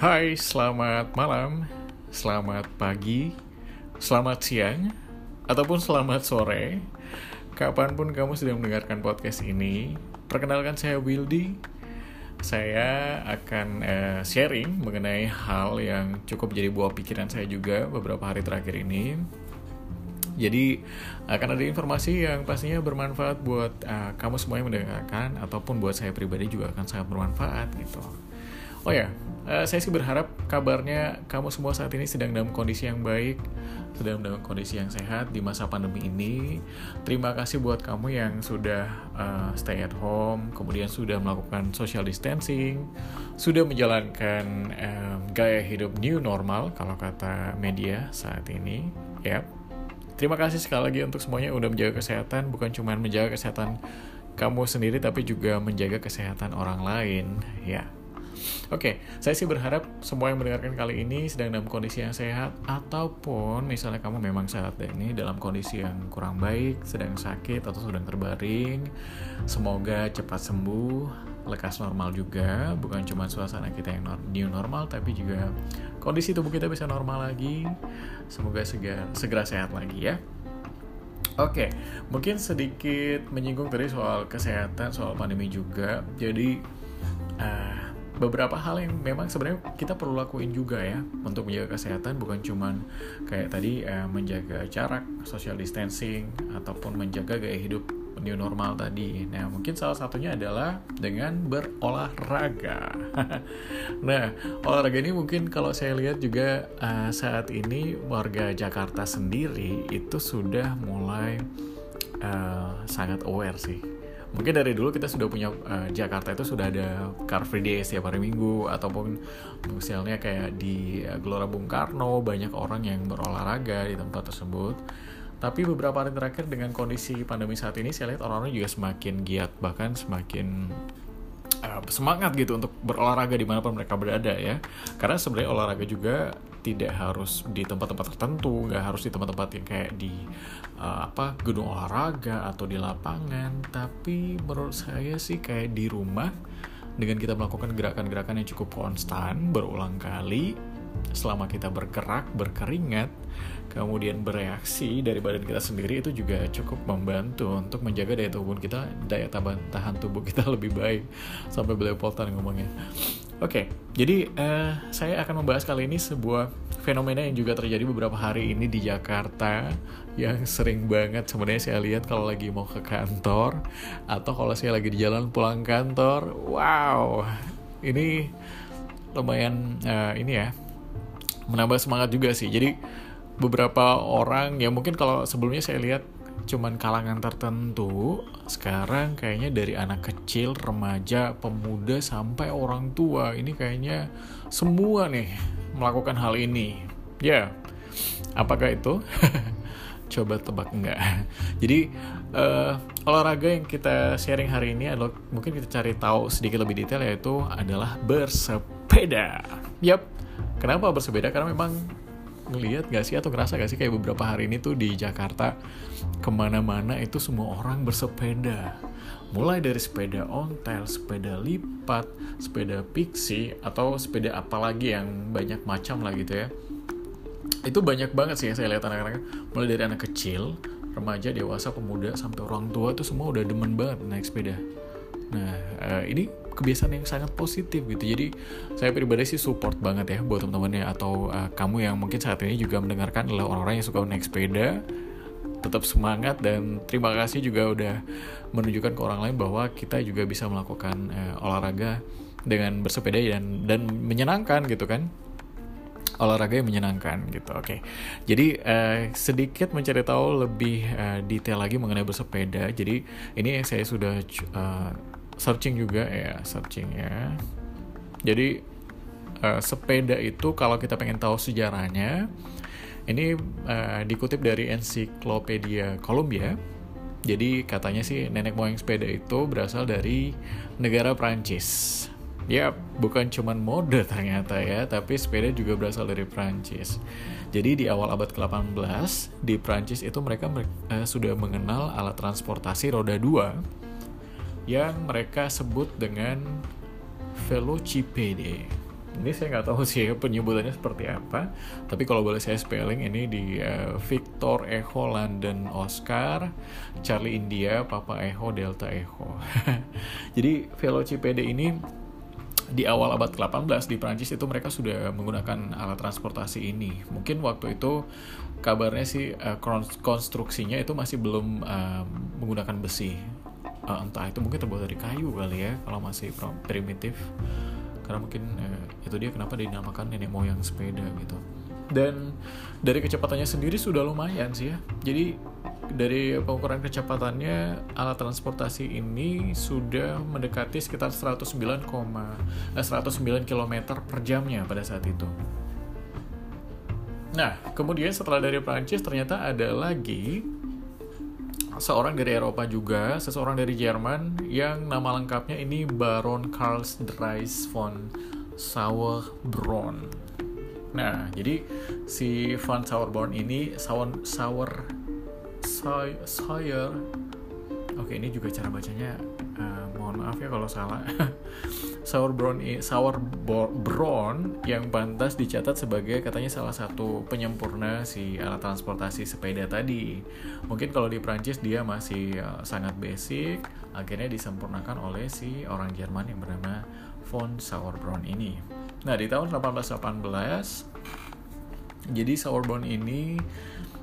Hai, selamat malam, selamat pagi, selamat siang, ataupun selamat sore. Kapan pun kamu sedang mendengarkan podcast ini, perkenalkan saya Wildy. Saya akan uh, sharing mengenai hal yang cukup jadi buah pikiran saya juga beberapa hari terakhir ini. Jadi akan ada informasi yang pastinya bermanfaat buat uh, kamu semua yang mendengarkan ataupun buat saya pribadi juga akan sangat bermanfaat gitu. Oh ya, uh, saya sih berharap kabarnya kamu semua saat ini sedang dalam kondisi yang baik, sedang dalam kondisi yang sehat di masa pandemi ini. Terima kasih buat kamu yang sudah uh, stay at home, kemudian sudah melakukan social distancing, sudah menjalankan um, gaya hidup new normal kalau kata media saat ini. Yap. Terima kasih sekali lagi untuk semuanya udah menjaga kesehatan, bukan cuma menjaga kesehatan kamu sendiri tapi juga menjaga kesehatan orang lain, ya. Oke, saya sih berharap semua yang mendengarkan kali ini sedang dalam kondisi yang sehat ataupun misalnya kamu memang saat ini dalam kondisi yang kurang baik, sedang sakit atau sedang terbaring. Semoga cepat sembuh, lekas normal juga, bukan cuma suasana kita yang new normal tapi juga kondisi tubuh kita bisa normal lagi. Semoga segera, segera sehat lagi ya. Oke, mungkin sedikit menyinggung tadi soal kesehatan, soal pandemi juga. Jadi, uh, beberapa hal yang memang sebenarnya kita perlu lakuin juga ya untuk menjaga kesehatan bukan cuman kayak tadi eh, menjaga jarak social distancing ataupun menjaga gaya hidup new normal tadi. Nah, mungkin salah satunya adalah dengan berolahraga. nah, olahraga ini mungkin kalau saya lihat juga uh, saat ini warga Jakarta sendiri itu sudah mulai uh, sangat aware sih mungkin dari dulu kita sudah punya uh, Jakarta itu sudah ada Car Free Day setiap hari Minggu ataupun misalnya kayak di uh, Gelora Bung Karno banyak orang yang berolahraga di tempat tersebut. Tapi beberapa hari terakhir dengan kondisi pandemi saat ini saya lihat orang-orang juga semakin giat bahkan semakin uh, semangat gitu untuk berolahraga di mana pun mereka berada ya. Karena sebenarnya olahraga juga tidak harus di tempat-tempat tertentu, nggak harus di tempat-tempat yang kayak di uh, apa gedung olahraga atau di lapangan, tapi menurut saya sih kayak di rumah dengan kita melakukan gerakan-gerakan yang cukup konstan berulang kali selama kita bergerak, berkeringat, kemudian bereaksi dari badan kita sendiri itu juga cukup membantu untuk menjaga daya tubuh kita, daya tahan tubuh kita lebih baik sampai belepotan ngomongnya. Oke, okay, jadi uh, saya akan membahas kali ini sebuah fenomena yang juga terjadi beberapa hari ini di Jakarta yang sering banget sebenarnya saya lihat kalau lagi mau ke kantor atau kalau saya lagi di jalan pulang kantor. Wow, ini lumayan uh, ini ya menambah semangat juga sih. Jadi beberapa orang ya mungkin kalau sebelumnya saya lihat cuman kalangan tertentu sekarang kayaknya dari anak kecil remaja pemuda sampai orang tua ini kayaknya semua nih melakukan hal ini. Ya apakah itu? Coba tebak enggak? Jadi uh, olahraga yang kita sharing hari ini adalah mungkin kita cari tahu sedikit lebih detail yaitu adalah bersepeda. Yap kenapa bersepeda karena memang ngelihat gak sih atau ngerasa gak sih kayak beberapa hari ini tuh di Jakarta ke mana-mana itu semua orang bersepeda. Mulai dari sepeda ontel, sepeda lipat, sepeda pixie atau sepeda apalagi yang banyak macam lah gitu ya. Itu banyak banget sih yang saya lihat anak-anak. Mulai dari anak kecil remaja dewasa pemuda sampai orang tua tuh semua udah demen banget naik sepeda. Nah uh, ini kebiasaan yang sangat positif gitu. Jadi saya pribadi sih support banget ya buat teman-teman ya atau uh, kamu yang mungkin saat ini juga mendengarkan adalah orang-orang yang suka naik sepeda tetap semangat dan terima kasih juga udah menunjukkan ke orang lain bahwa kita juga bisa melakukan uh, olahraga dengan bersepeda dan dan menyenangkan gitu kan. Olahraga yang menyenangkan gitu oke. Jadi uh, sedikit mencari tahu lebih uh, detail lagi mengenai bersepeda. Jadi ini saya sudah uh, searching juga ya searching ya. Jadi uh, sepeda itu kalau kita pengen tahu sejarahnya ini uh, dikutip dari ensiklopedia Columbia. Jadi katanya sih nenek moyang sepeda itu berasal dari negara Prancis. Ya bukan cuman mode ternyata ya tapi sepeda juga berasal dari Prancis. Jadi di awal abad ke-18 di Prancis itu mereka uh, sudah mengenal alat transportasi roda dua yang mereka sebut dengan velocipede. ini saya nggak tahu sih penyebutannya seperti apa tapi kalau boleh saya spelling ini di uh, Victor Echo London Oscar Charlie India Papa Echo Delta Echo jadi velocipede ini di awal abad ke-18 di Prancis itu mereka sudah menggunakan alat transportasi ini. Mungkin waktu itu kabarnya sih uh, konstruksinya itu masih belum uh, menggunakan besi. Uh, entah itu mungkin terbuat dari kayu kali ya kalau masih primitif. Karena mungkin eh, itu dia kenapa dinamakan nenek moyang sepeda gitu. Dan dari kecepatannya sendiri sudah lumayan sih ya. Jadi dari pengukuran kecepatannya alat transportasi ini sudah mendekati sekitar 109, eh, 109 km per jamnya pada saat itu. Nah, kemudian setelah dari Prancis ternyata ada lagi seorang dari Eropa juga, seseorang dari Jerman yang nama lengkapnya ini Baron Karl Dries von Sauerbrunn. Nah, jadi si von Sauerbrunn ini Sauer Sauer Sawyer Oke, ini juga cara bacanya mohon maaf ya kalau salah. Sour brown sour brown yang pantas dicatat sebagai katanya salah satu penyempurna si alat transportasi sepeda tadi. Mungkin kalau di Prancis dia masih uh, sangat basic, akhirnya disempurnakan oleh si orang Jerman yang bernama von Sauerbrunn ini. Nah, di tahun 1818 jadi Sauerbrunn ini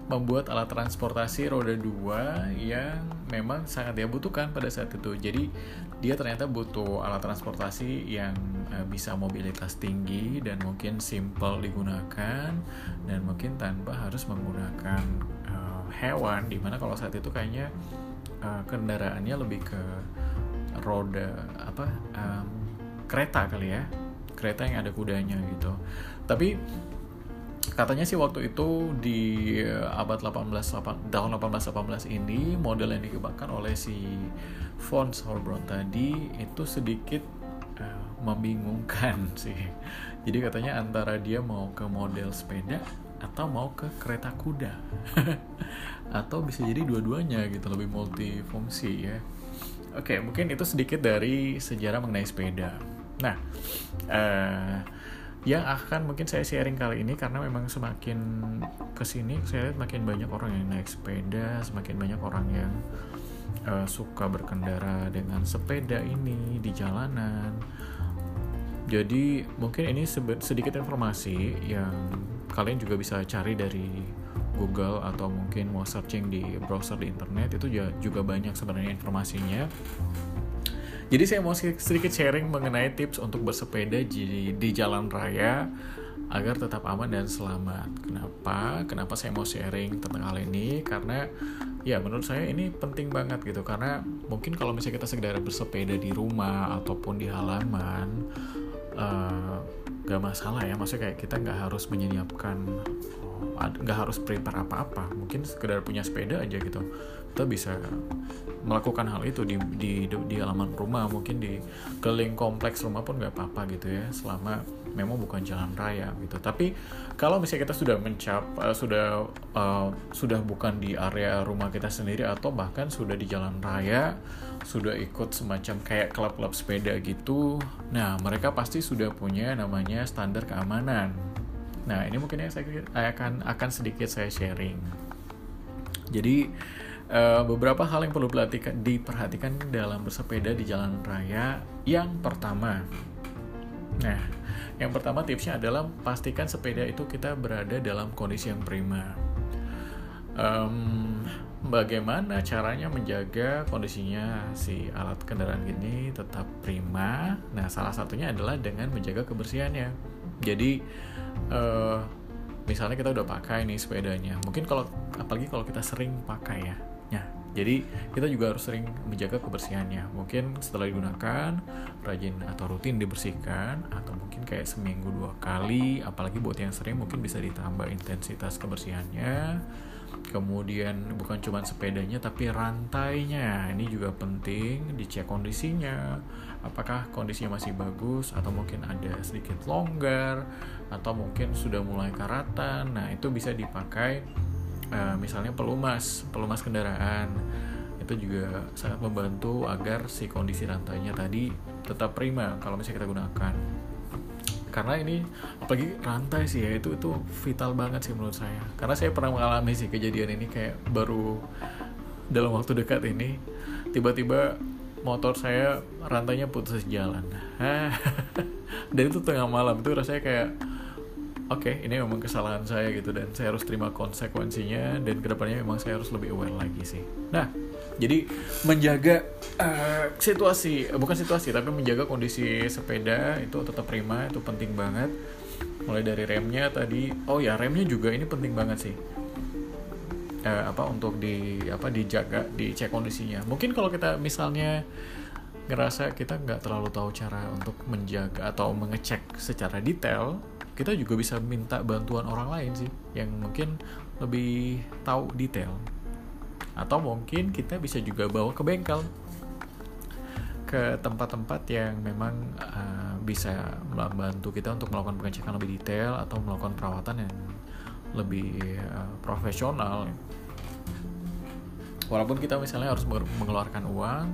membuat alat transportasi roda dua yang memang sangat dia butuhkan pada saat itu. Jadi dia ternyata butuh alat transportasi yang uh, bisa mobilitas tinggi dan mungkin simple digunakan dan mungkin tanpa harus menggunakan uh, hewan. Di mana kalau saat itu kayaknya uh, kendaraannya lebih ke roda apa um, kereta kali ya, kereta yang ada kudanya gitu. Tapi katanya sih waktu itu di eh, abad 18 tahun 1818 ini model yang dikembangkan oleh si von Sauerbrunn tadi itu sedikit uh, membingungkan sih. Jadi katanya antara dia mau ke model sepeda atau mau ke kereta kuda. atau bisa jadi dua-duanya gitu, lebih multifungsi ya. Oke, mungkin itu sedikit dari sejarah mengenai sepeda. Nah, uh, yang akan mungkin saya sharing kali ini karena memang semakin ke sini saya lihat makin banyak orang yang naik sepeda semakin banyak orang yang uh, suka berkendara dengan sepeda ini di jalanan. Jadi mungkin ini sedikit informasi yang kalian juga bisa cari dari Google atau mungkin mau searching di browser di internet itu juga banyak sebenarnya informasinya jadi saya mau sedikit sharing mengenai tips untuk bersepeda di, di jalan raya agar tetap aman dan selamat. Kenapa? Kenapa saya mau sharing tentang hal ini? Karena ya menurut saya ini penting banget gitu karena mungkin kalau misalnya kita sekedar bersepeda di rumah ataupun di halaman uh, gak masalah ya maksudnya kayak kita nggak harus menyiapkan nggak harus prepare apa-apa mungkin sekedar punya sepeda aja gitu kita bisa melakukan hal itu di di di, halaman rumah mungkin di keliling kompleks rumah pun nggak apa-apa gitu ya selama memang bukan jalan raya gitu tapi kalau misalnya kita sudah mencap uh, sudah uh, sudah bukan di area rumah kita sendiri atau bahkan sudah di jalan raya sudah ikut semacam kayak klub-klub sepeda gitu nah mereka pasti sudah punya namanya standar keamanan Nah, ini mungkin yang saya akan akan sedikit saya sharing. Jadi uh, beberapa hal yang perlu diperhatikan, dalam bersepeda di jalan raya. Yang pertama, nah, yang pertama tipsnya adalah pastikan sepeda itu kita berada dalam kondisi yang prima. Um, bagaimana caranya menjaga kondisinya si alat kendaraan ini tetap prima? Nah, salah satunya adalah dengan menjaga kebersihannya. Jadi uh, misalnya kita udah pakai nih sepedanya mungkin kalau apalagi kalau kita sering pakai ya jadi kita juga harus sering menjaga kebersihannya. Mungkin setelah digunakan rajin atau rutin dibersihkan atau mungkin kayak seminggu dua kali apalagi buat yang sering mungkin bisa ditambah intensitas kebersihannya. Kemudian bukan cuma sepedanya tapi rantainya. Ini juga penting dicek kondisinya. Apakah kondisinya masih bagus atau mungkin ada sedikit longgar atau mungkin sudah mulai karatan. Nah itu bisa dipakai uh, misalnya pelumas pelumas kendaraan. Itu juga sangat membantu agar si kondisi rantainya tadi tetap prima kalau misalnya kita gunakan. Karena ini apalagi rantai sih ya itu itu vital banget sih menurut saya. Karena saya pernah mengalami sih kejadian ini kayak baru dalam waktu dekat ini tiba-tiba motor saya rantainya putus jalan. Dan itu tengah malam itu rasanya kayak okay, ini memang kesalahan saya gitu dan saya harus terima konsekuensinya dan ke depannya memang saya harus lebih aware lagi sih. Nah jadi menjaga uh, situasi bukan situasi tapi menjaga kondisi sepeda itu tetap prima itu penting banget. Mulai dari remnya tadi oh ya remnya juga ini penting banget sih. Uh, apa untuk di apa dijaga dicek kondisinya. Mungkin kalau kita misalnya ngerasa kita nggak terlalu tahu cara untuk menjaga atau mengecek secara detail kita juga bisa minta bantuan orang lain sih yang mungkin lebih tahu detail. Atau mungkin kita bisa juga bawa ke bengkel. Ke tempat-tempat yang memang uh, bisa membantu kita untuk melakukan pengecekan lebih detail atau melakukan perawatan yang lebih uh, profesional. Walaupun kita misalnya harus mengeluarkan uang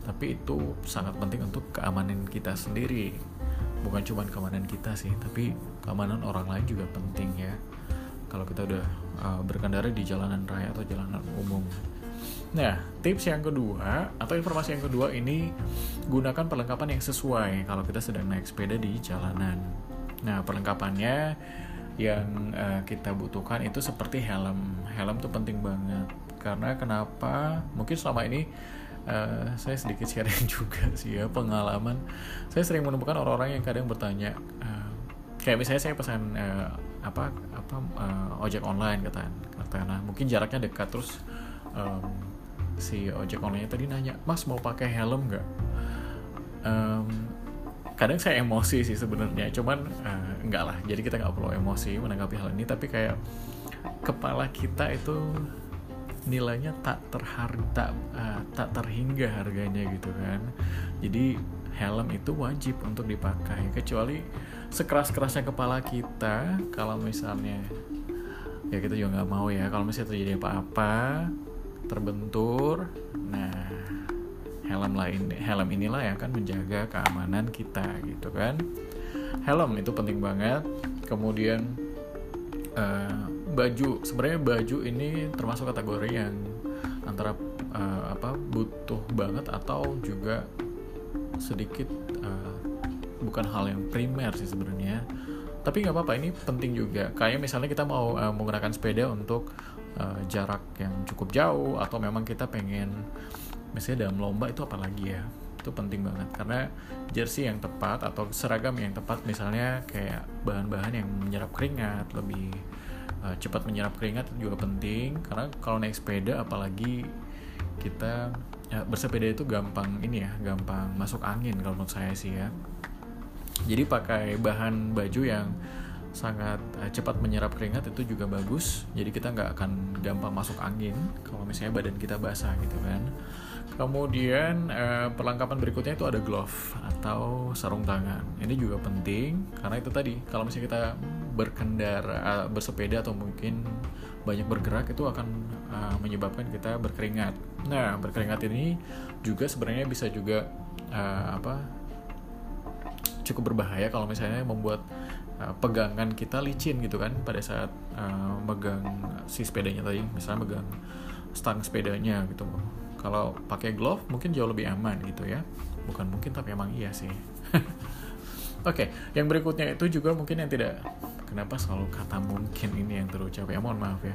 tapi itu sangat penting untuk keamanan kita sendiri bukan cuma keamanan kita sih tapi keamanan orang lain juga penting ya kalau kita udah uh, berkendara di jalanan raya atau jalanan umum Nah, tips yang kedua atau informasi yang kedua ini gunakan perlengkapan yang sesuai kalau kita sedang naik sepeda di jalanan. Nah, perlengkapannya yang uh, kita butuhkan itu seperti helm. Helm tuh penting banget karena kenapa? Mungkin selama ini uh, saya sedikit sharing juga sih ya pengalaman. Saya sering menemukan orang-orang yang kadang bertanya uh, kayak misalnya saya pesan uh, apa apa uh, ojek online kata katakanlah mungkin jaraknya dekat terus um, si ojek online tadi nanya mas mau pakai helm nggak? Um, kadang saya emosi sih sebenarnya cuman uh, enggak lah. Jadi kita nggak perlu emosi menanggapi hal ini tapi kayak kepala kita itu nilainya tak terharga uh, tak terhingga harganya gitu kan. Jadi helm itu wajib untuk dipakai. Kecuali sekeras kerasnya kepala kita kalau misalnya ya kita juga nggak mau ya kalau misalnya terjadi apa-apa terbentur nah helm lain helm inilah yang akan menjaga keamanan kita gitu kan. Helm itu penting banget. Kemudian uh, baju sebenarnya baju ini termasuk kategori yang antara uh, apa butuh banget atau juga sedikit uh, bukan hal yang primer sih sebenarnya. Tapi nggak apa-apa ini penting juga. Kayak misalnya kita mau uh, menggunakan sepeda untuk uh, jarak yang cukup jauh atau memang kita pengen misalnya dalam lomba itu apalagi ya? Itu penting banget. Karena jersey yang tepat atau seragam yang tepat misalnya kayak bahan-bahan yang menyerap keringat lebih uh, cepat menyerap keringat itu juga penting karena kalau naik sepeda apalagi kita ya, bersepeda itu gampang ini ya gampang masuk angin kalau menurut saya sih ya. Jadi pakai bahan baju yang sangat uh, cepat menyerap keringat itu juga bagus. Jadi kita nggak akan gampang masuk angin kalau misalnya badan kita basah gitu kan. Kemudian uh, perlengkapan berikutnya itu ada glove atau sarung tangan. Ini juga penting karena itu tadi kalau misalnya kita berkendara bersepeda atau mungkin banyak bergerak itu akan uh, menyebabkan kita berkeringat. Nah, berkeringat ini juga sebenarnya bisa juga uh, apa cukup berbahaya kalau misalnya membuat pegangan kita licin gitu kan pada saat uh, megang si sepedanya tadi, misalnya megang stang sepedanya gitu. Kalau pakai glove mungkin jauh lebih aman gitu ya. Bukan mungkin tapi emang iya sih. Oke, okay, yang berikutnya itu juga mungkin yang tidak kenapa selalu kata mungkin ini yang terucap? Ya mohon maaf ya.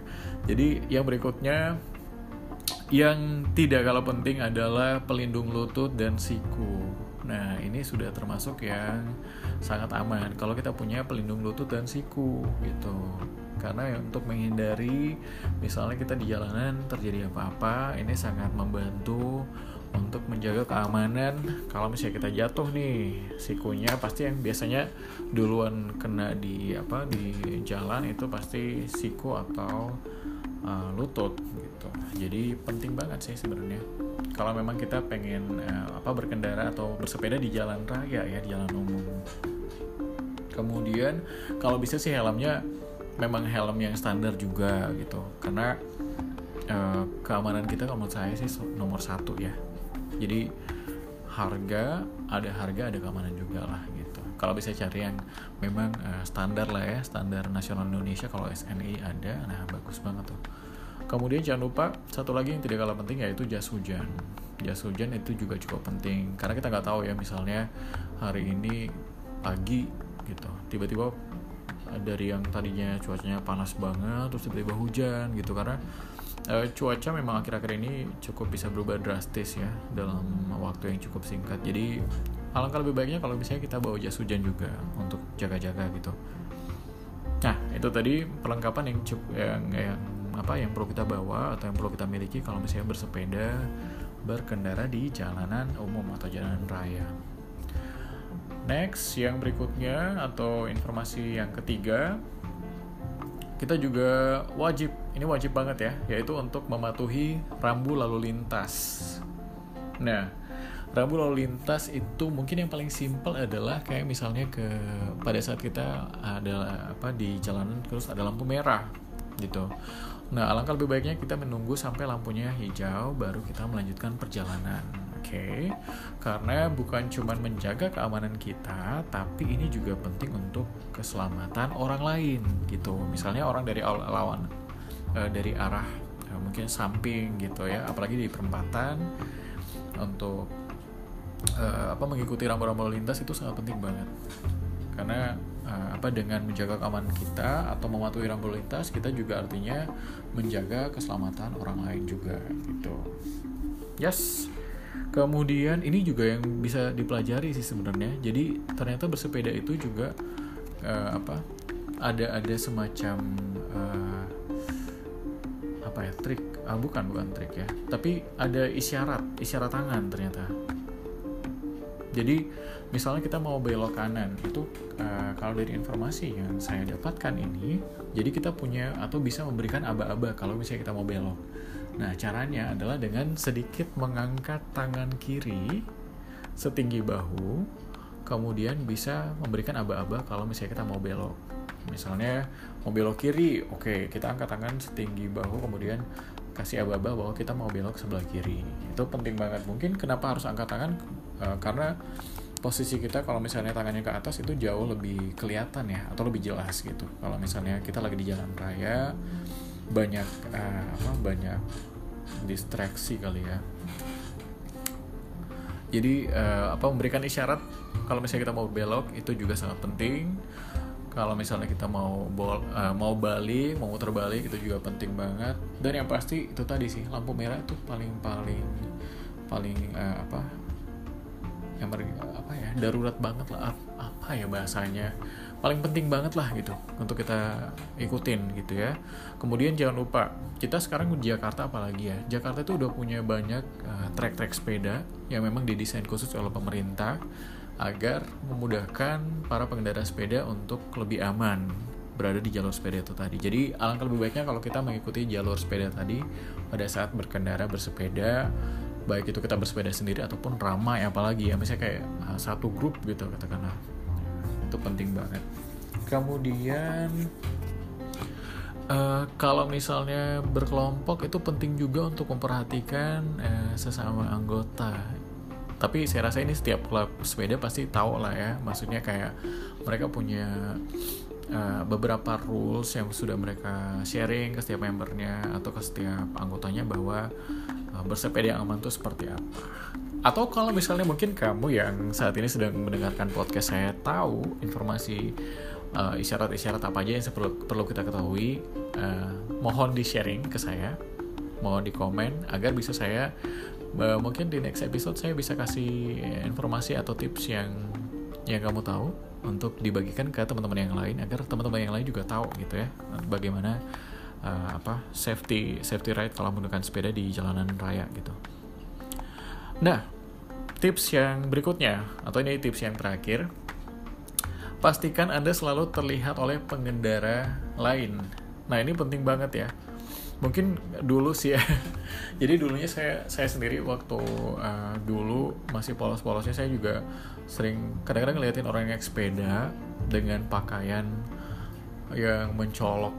Jadi yang berikutnya yang tidak kalah penting adalah pelindung lutut dan siku. Nah ini sudah termasuk yang sangat aman kalau kita punya pelindung lutut dan siku gitu. Karena untuk menghindari misalnya kita di jalanan terjadi apa-apa ini sangat membantu untuk menjaga keamanan. Kalau misalnya kita jatuh nih sikunya pasti yang biasanya duluan kena di apa di jalan itu pasti siku atau uh, lutut gitu. Jadi penting banget sih sebenarnya. Kalau memang kita pengen uh, apa berkendara atau bersepeda di jalan raya ya di jalan umum. Kemudian kalau bisa sih helmnya memang helm yang standar juga gitu. Karena uh, keamanan kita kalau menurut saya sih nomor satu ya jadi harga ada harga ada keamanan juga lah gitu. Kalau bisa cari yang memang uh, standar lah ya standar nasional Indonesia kalau SNI ada nah bagus banget tuh. Kemudian jangan lupa satu lagi yang tidak kalah penting yaitu jas hujan. Jas hujan itu juga cukup penting karena kita nggak tahu ya misalnya hari ini pagi gitu. Tiba-tiba dari yang tadinya cuacanya panas banget terus tiba-tiba hujan gitu. Karena uh, cuaca memang akhir-akhir ini cukup bisa berubah drastis ya dalam waktu yang cukup singkat. Jadi alangkah lebih baiknya kalau misalnya kita bawa jas hujan juga untuk jaga-jaga gitu. Nah itu tadi perlengkapan yang cukup yang, yang apa yang perlu kita bawa atau yang perlu kita miliki kalau misalnya bersepeda berkendara di jalanan umum atau jalanan raya. Next yang berikutnya atau informasi yang ketiga kita juga wajib ini wajib banget ya yaitu untuk mematuhi rambu lalu lintas. Nah rambu lalu lintas itu mungkin yang paling simpel adalah kayak misalnya ke pada saat kita ada apa di jalanan terus ada lampu merah gitu. Nah alangkah lebih baiknya kita menunggu sampai lampunya hijau baru kita melanjutkan perjalanan okay? karena bukan cuma menjaga keamanan kita, tapi ini juga penting untuk keselamatan orang lain gitu. Misalnya orang dari lawan uh, dari arah uh, mungkin samping gitu ya, apalagi di perempatan untuk uh, apa mengikuti rambu-rambu lintas itu sangat penting banget karena apa dengan menjaga keamanan kita atau mematuhi rambu lintas kita juga artinya menjaga keselamatan orang lain juga gitu yes Kemudian ini juga yang bisa dipelajari sih sebenarnya. Jadi ternyata bersepeda itu juga uh, apa? Ada ada semacam uh, apa ya trik? Ah, bukan bukan trik ya. Tapi ada isyarat isyarat tangan ternyata. Jadi misalnya kita mau belok kanan itu uh, kalau dari informasi yang saya dapatkan ini, jadi kita punya atau bisa memberikan aba-aba kalau misalnya kita mau belok. Nah, caranya adalah dengan sedikit mengangkat tangan kiri setinggi bahu, kemudian bisa memberikan aba-aba kalau misalnya kita mau belok. Misalnya mau belok kiri, oke, okay, kita angkat tangan setinggi bahu, kemudian kasih aba-aba bahwa kita mau belok sebelah kiri. Itu penting banget. Mungkin kenapa harus angkat tangan? E, karena posisi kita kalau misalnya tangannya ke atas itu jauh lebih kelihatan ya atau lebih jelas gitu. Kalau misalnya kita lagi di jalan raya, banyak uh, apa banyak distraksi kali ya. Jadi uh, apa memberikan isyarat kalau misalnya kita mau belok itu juga sangat penting. Kalau misalnya kita mau bol, uh, mau balik mau muter balik itu juga penting banget. Dan yang pasti itu tadi sih lampu merah itu paling paling paling uh, apa yang apa ya darurat banget lah apa ya bahasanya paling penting banget lah gitu untuk kita ikutin gitu ya. Kemudian jangan lupa kita sekarang di Jakarta apalagi ya? Jakarta itu udah punya banyak uh, trek-trek sepeda yang memang didesain khusus oleh pemerintah agar memudahkan para pengendara sepeda untuk lebih aman berada di jalur sepeda itu tadi. Jadi alangkah lebih baiknya kalau kita mengikuti jalur sepeda tadi pada saat berkendara bersepeda, baik itu kita bersepeda sendiri ataupun ramai apalagi ya, misalnya kayak uh, satu grup gitu katakanlah itu penting banget. Kemudian? Uh, kalau misalnya berkelompok itu penting juga untuk memperhatikan uh, sesama anggota. Tapi saya rasa ini setiap klub sepeda pasti tahu lah ya. Maksudnya kayak mereka punya uh, beberapa rules yang sudah mereka sharing ke setiap membernya atau ke setiap anggotanya bahwa uh, bersepeda yang aman itu seperti apa atau kalau misalnya mungkin kamu yang saat ini sedang mendengarkan podcast saya tahu informasi uh, isyarat-isyarat apa aja yang perlu perlu kita ketahui, uh, mohon di sharing ke saya, mohon di komen agar bisa saya uh, mungkin di next episode saya bisa kasih informasi atau tips yang yang kamu tahu untuk dibagikan ke teman-teman yang lain agar teman-teman yang lain juga tahu gitu ya bagaimana uh, apa safety safety ride kalau menggunakan sepeda di jalanan raya gitu. Nah, Tips yang berikutnya, atau ini tips yang terakhir, pastikan Anda selalu terlihat oleh pengendara lain. Nah, ini penting banget ya. Mungkin dulu sih ya. Jadi dulunya saya saya sendiri waktu uh, dulu masih polos-polosnya saya juga sering kadang-kadang ngeliatin orang yang sepeda dengan pakaian yang mencolok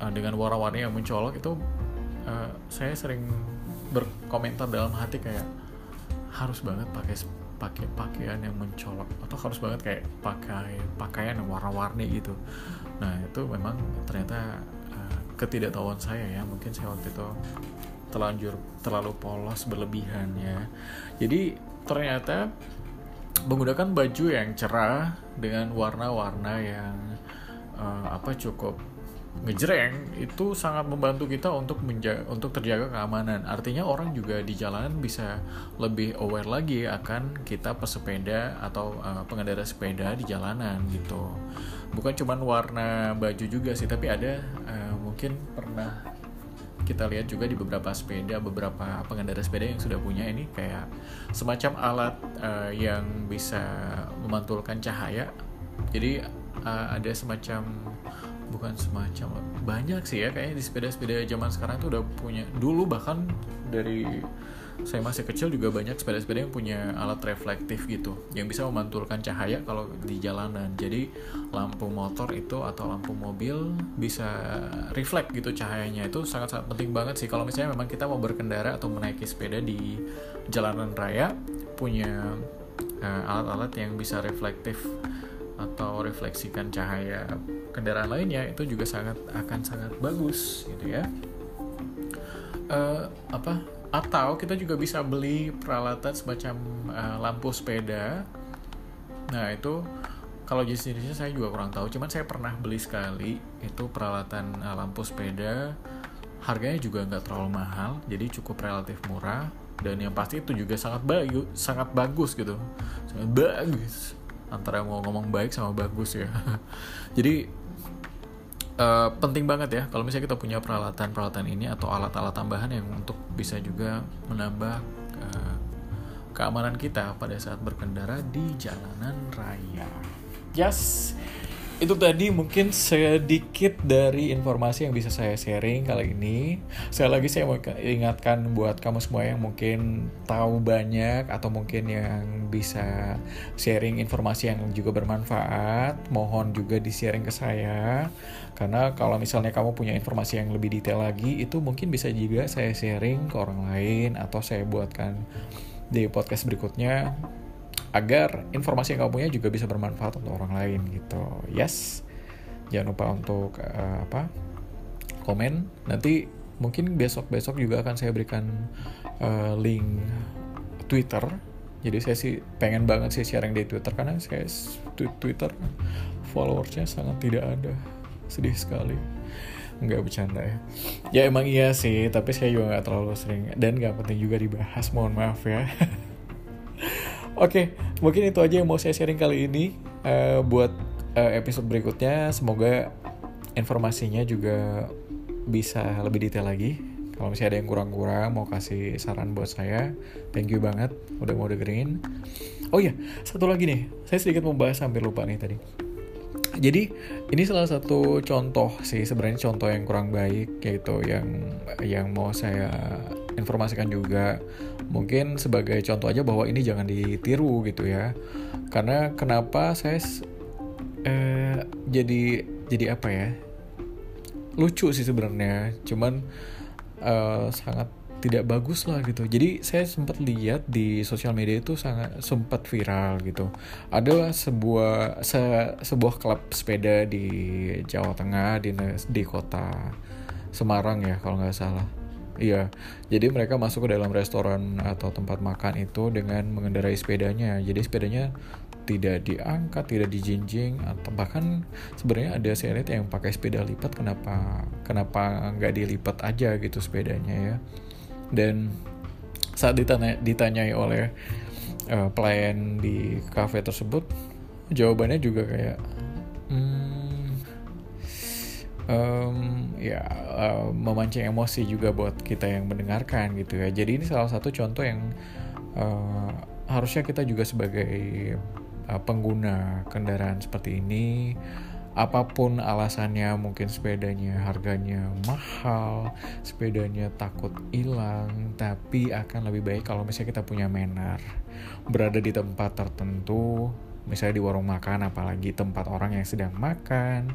uh, dengan warna-warni yang mencolok itu uh, saya sering berkomentar dalam hati kayak harus banget pakai pakai pakai pakaian yang mencolok atau harus banget kayak pakai pakaian yang warna-warni gitu. Nah itu memang ternyata uh, ketidaktahuan saya ya. Mungkin saya waktu itu terlanjur terlalu polos berlebihan ya. Jadi ternyata menggunakan baju yang cerah dengan warna-warna yang uh, apa cukup ngejreng itu sangat membantu kita untuk menjaga untuk terjaga keamanan. Artinya orang juga di jalanan bisa lebih aware lagi akan kita pesepeda atau uh, pengendara sepeda di jalanan gitu. Bukan cuma warna baju juga sih, tapi ada uh, mungkin pernah kita lihat juga di beberapa sepeda, beberapa pengendara sepeda yang sudah punya ini kayak semacam alat uh, yang bisa memantulkan cahaya. Jadi uh, ada semacam bukan semacam banyak sih ya kayaknya di sepeda-sepeda zaman sekarang tuh udah punya dulu bahkan dari saya masih kecil juga banyak sepeda-sepeda yang punya alat reflektif gitu yang bisa memantulkan cahaya kalau di jalanan. Jadi lampu motor itu atau lampu mobil bisa reflect gitu cahayanya. Itu sangat-sangat penting banget sih. Kalau misalnya memang kita mau berkendara atau menaiki sepeda di jalanan raya punya uh, alat-alat yang bisa reflektif atau refleksikan cahaya kendaraan lainnya itu juga sangat akan sangat bagus gitu ya. Uh, apa atau kita juga bisa beli peralatan semacam uh, lampu sepeda. Nah itu kalau jenis-jenisnya saya juga kurang tahu cuman saya pernah beli sekali itu peralatan uh, lampu sepeda. Harganya juga nggak terlalu mahal jadi cukup relatif murah. Dan yang pasti itu juga sangat bagus sangat bagus gitu sangat bagus antara mau ngomong baik sama bagus ya. Jadi uh, penting banget ya kalau misalnya kita punya peralatan-peralatan ini atau alat-alat tambahan yang untuk bisa juga menambah uh, keamanan kita pada saat berkendara di jalanan raya. Yes itu tadi mungkin sedikit dari informasi yang bisa saya sharing kali ini. Sekali lagi saya mau ingatkan buat kamu semua yang mungkin tahu banyak atau mungkin yang bisa sharing informasi yang juga bermanfaat, mohon juga di-sharing ke saya. Karena kalau misalnya kamu punya informasi yang lebih detail lagi, itu mungkin bisa juga saya sharing ke orang lain atau saya buatkan di podcast berikutnya agar informasi yang kamu punya juga bisa bermanfaat untuk orang lain gitu. Yes. Jangan lupa untuk uh, apa komen. Nanti mungkin besok besok juga akan saya berikan uh, link Twitter. Jadi saya sih pengen banget sih sharing di Twitter karena saya Twitter followersnya sangat tidak ada. Sedih sekali. Nggak bercanda ya. Ya emang iya sih tapi saya juga nggak terlalu sering. Dan nggak penting juga dibahas mohon maaf ya Oke, okay, mungkin itu aja yang mau saya sharing kali ini uh, buat uh, episode berikutnya. Semoga informasinya juga bisa lebih detail lagi. Kalau misalnya ada yang kurang-kurang mau kasih saran buat saya, thank you banget udah mau dengerin. Oh iya, satu lagi nih, saya sedikit membahas hampir lupa nih tadi. Jadi ini salah satu contoh sih sebenarnya contoh yang kurang baik yaitu yang yang mau saya informasikan juga mungkin sebagai contoh aja bahwa ini jangan ditiru gitu ya karena kenapa saya eh, jadi jadi apa ya lucu sih sebenarnya cuman eh, sangat tidak bagus lah gitu. Jadi saya sempat lihat di sosial media itu sangat sempat viral gitu. Ada sebuah se, sebuah klub sepeda di Jawa Tengah di di kota Semarang ya kalau nggak salah. Iya, jadi mereka masuk ke dalam restoran atau tempat makan itu dengan mengendarai sepedanya. Jadi sepedanya tidak diangkat, tidak dijinjing, atau bahkan sebenarnya ada lihat yang pakai sepeda lipat. Kenapa? Kenapa nggak dilipat aja gitu sepedanya ya? Dan saat ditanya, ditanyai oleh uh, pelayan di cafe tersebut, jawabannya juga kayak, hmm, um, ya uh, memancing emosi juga buat kita yang mendengarkan gitu ya. Jadi ini salah satu contoh yang uh, harusnya kita juga sebagai uh, pengguna kendaraan seperti ini apa pun alasannya mungkin sepedanya harganya mahal sepedanya takut hilang tapi akan lebih baik kalau misalnya kita punya manner berada di tempat tertentu misalnya di warung makan apalagi tempat orang yang sedang makan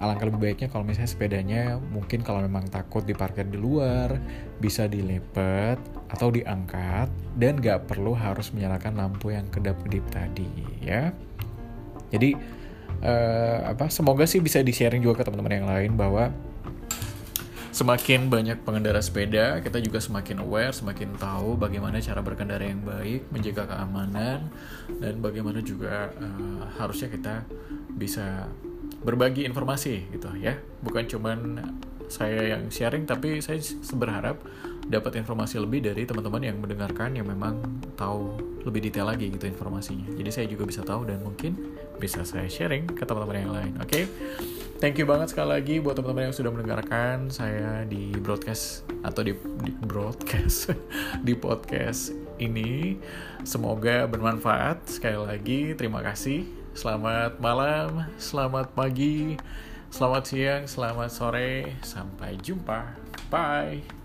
alangkah lebih baiknya kalau misalnya sepedanya mungkin kalau memang takut diparkir di luar bisa dilepet atau diangkat dan gak perlu harus menyalakan lampu yang kedap-kedip tadi ya. Jadi uh, apa semoga sih bisa di sharing juga ke teman-teman yang lain bahwa semakin banyak pengendara sepeda, kita juga semakin aware, semakin tahu bagaimana cara berkendara yang baik, menjaga keamanan, dan bagaimana juga uh, harusnya kita bisa berbagi informasi gitu ya. Bukan cuman saya yang sharing, tapi saya berharap dapat informasi lebih dari teman-teman yang mendengarkan yang memang tahu lebih detail lagi gitu informasinya. Jadi saya juga bisa tahu dan mungkin bisa saya sharing ke teman-teman yang lain. Oke. Okay? Thank you banget sekali lagi buat teman-teman yang sudah mendengarkan saya di broadcast atau di, di broadcast di podcast ini. Semoga bermanfaat. Sekali lagi terima kasih. Selamat malam, selamat pagi, selamat siang, selamat sore. Sampai jumpa. Bye.